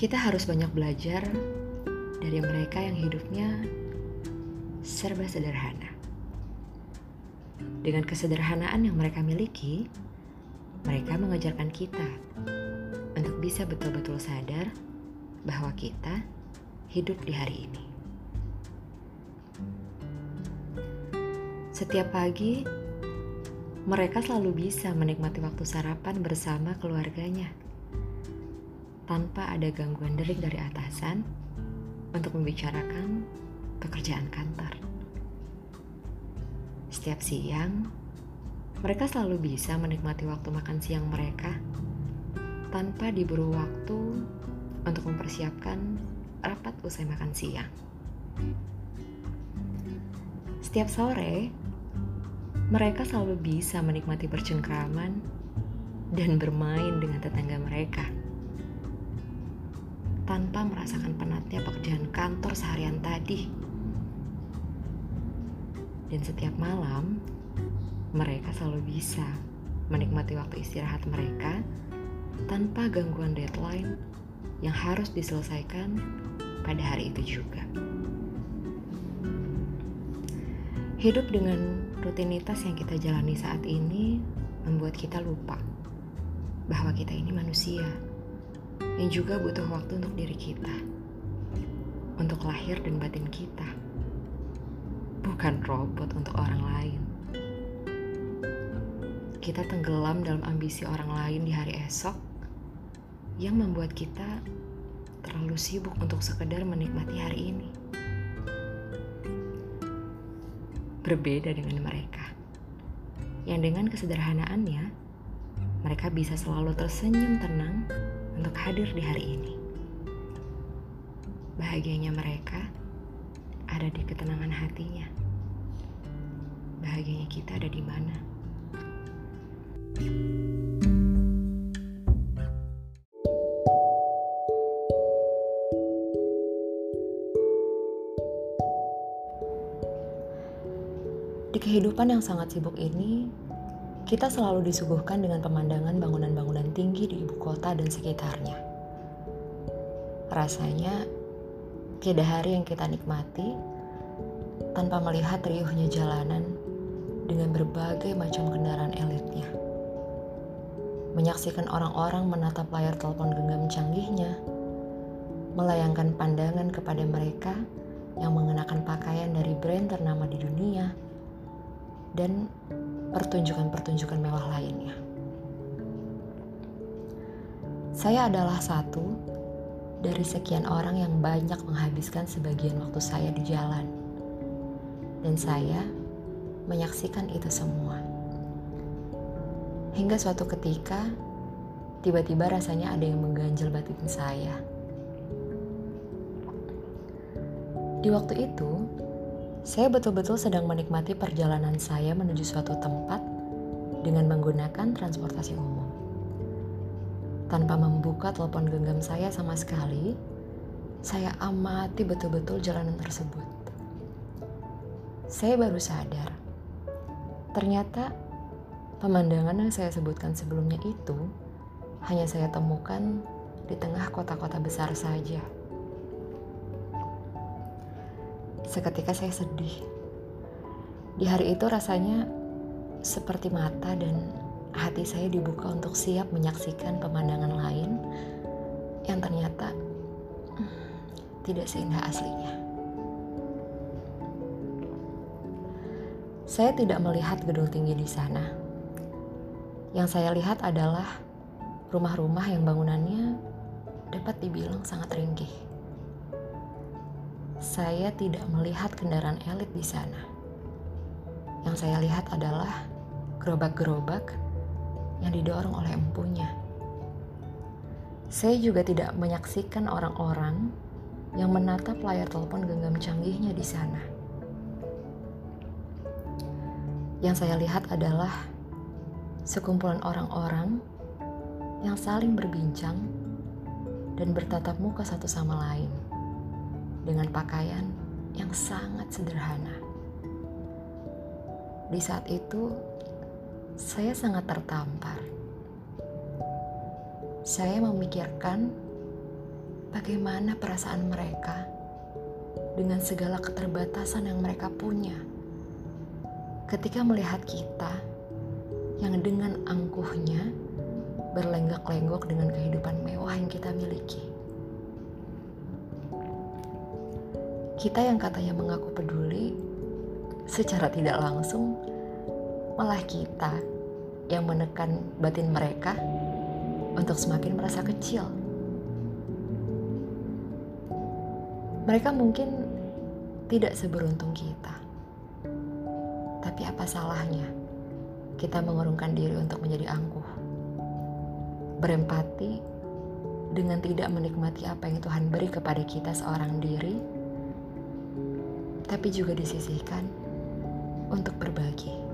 Kita harus banyak belajar dari mereka yang hidupnya serba sederhana. Dengan kesederhanaan yang mereka miliki, mereka mengajarkan kita untuk bisa betul-betul sadar bahwa kita hidup di hari ini. Setiap pagi, mereka selalu bisa menikmati waktu sarapan bersama keluarganya tanpa ada gangguan derik dari atasan untuk membicarakan pekerjaan kantor. Setiap siang, mereka selalu bisa menikmati waktu makan siang mereka tanpa diburu waktu untuk mempersiapkan rapat usai makan siang. Setiap sore, mereka selalu bisa menikmati bercengkraman dan bermain dengan tetangga mereka tanpa merasakan penatnya pekerjaan kantor seharian tadi. Dan setiap malam, mereka selalu bisa menikmati waktu istirahat mereka tanpa gangguan deadline yang harus diselesaikan pada hari itu juga. Hidup dengan rutinitas yang kita jalani saat ini membuat kita lupa bahwa kita ini manusia yang juga butuh waktu untuk diri kita, untuk lahir dan batin kita, bukan robot untuk orang lain. Kita tenggelam dalam ambisi orang lain di hari esok yang membuat kita terlalu sibuk untuk sekedar menikmati hari ini. Berbeda dengan mereka, yang dengan kesederhanaannya, mereka bisa selalu tersenyum tenang untuk hadir di hari ini. Bahagianya mereka ada di ketenangan hatinya. Bahagianya kita ada di mana? Di kehidupan yang sangat sibuk ini, kita selalu disuguhkan dengan pemandangan bangunan-bangunan tinggi di ibu kota dan sekitarnya. Rasanya, tiada hari yang kita nikmati tanpa melihat riuhnya jalanan dengan berbagai macam kendaraan elitnya. Menyaksikan orang-orang menatap layar telepon genggam canggihnya, melayangkan pandangan kepada mereka yang mengenakan pakaian dari brand ternama di dunia, dan pertunjukan-pertunjukan mewah lainnya. Saya adalah satu dari sekian orang yang banyak menghabiskan sebagian waktu saya di jalan, dan saya menyaksikan itu semua. Hingga suatu ketika, tiba-tiba rasanya ada yang mengganjal batin saya. Di waktu itu, saya betul-betul sedang menikmati perjalanan saya menuju suatu tempat dengan menggunakan transportasi umum. Tanpa membuka telepon genggam saya sama sekali, saya amati betul-betul jalanan tersebut. Saya baru sadar, ternyata pemandangan yang saya sebutkan sebelumnya itu hanya saya temukan di tengah kota-kota besar saja. Seketika saya sedih. Di hari itu rasanya seperti mata dan hati saya dibuka untuk siap menyaksikan pemandangan lain yang ternyata hmm, tidak seindah aslinya. Saya tidak melihat gedung tinggi di sana. Yang saya lihat adalah rumah-rumah yang bangunannya dapat dibilang sangat ringkih saya tidak melihat kendaraan elit di sana. Yang saya lihat adalah gerobak-gerobak yang didorong oleh empunya. Saya juga tidak menyaksikan orang-orang yang menatap layar telepon genggam canggihnya di sana. Yang saya lihat adalah sekumpulan orang-orang yang saling berbincang dan bertatap muka satu sama lain dengan pakaian yang sangat sederhana. Di saat itu, saya sangat tertampar. Saya memikirkan bagaimana perasaan mereka dengan segala keterbatasan yang mereka punya ketika melihat kita yang dengan angkuhnya berlenggak-lenggok dengan kehidupan mewah yang kita miliki. Kita yang katanya mengaku peduli, secara tidak langsung malah kita yang menekan batin mereka untuk semakin merasa kecil. Mereka mungkin tidak seberuntung kita. Tapi apa salahnya kita mengurungkan diri untuk menjadi angkuh? Berempati dengan tidak menikmati apa yang Tuhan beri kepada kita seorang diri, tapi juga disisihkan untuk berbagi.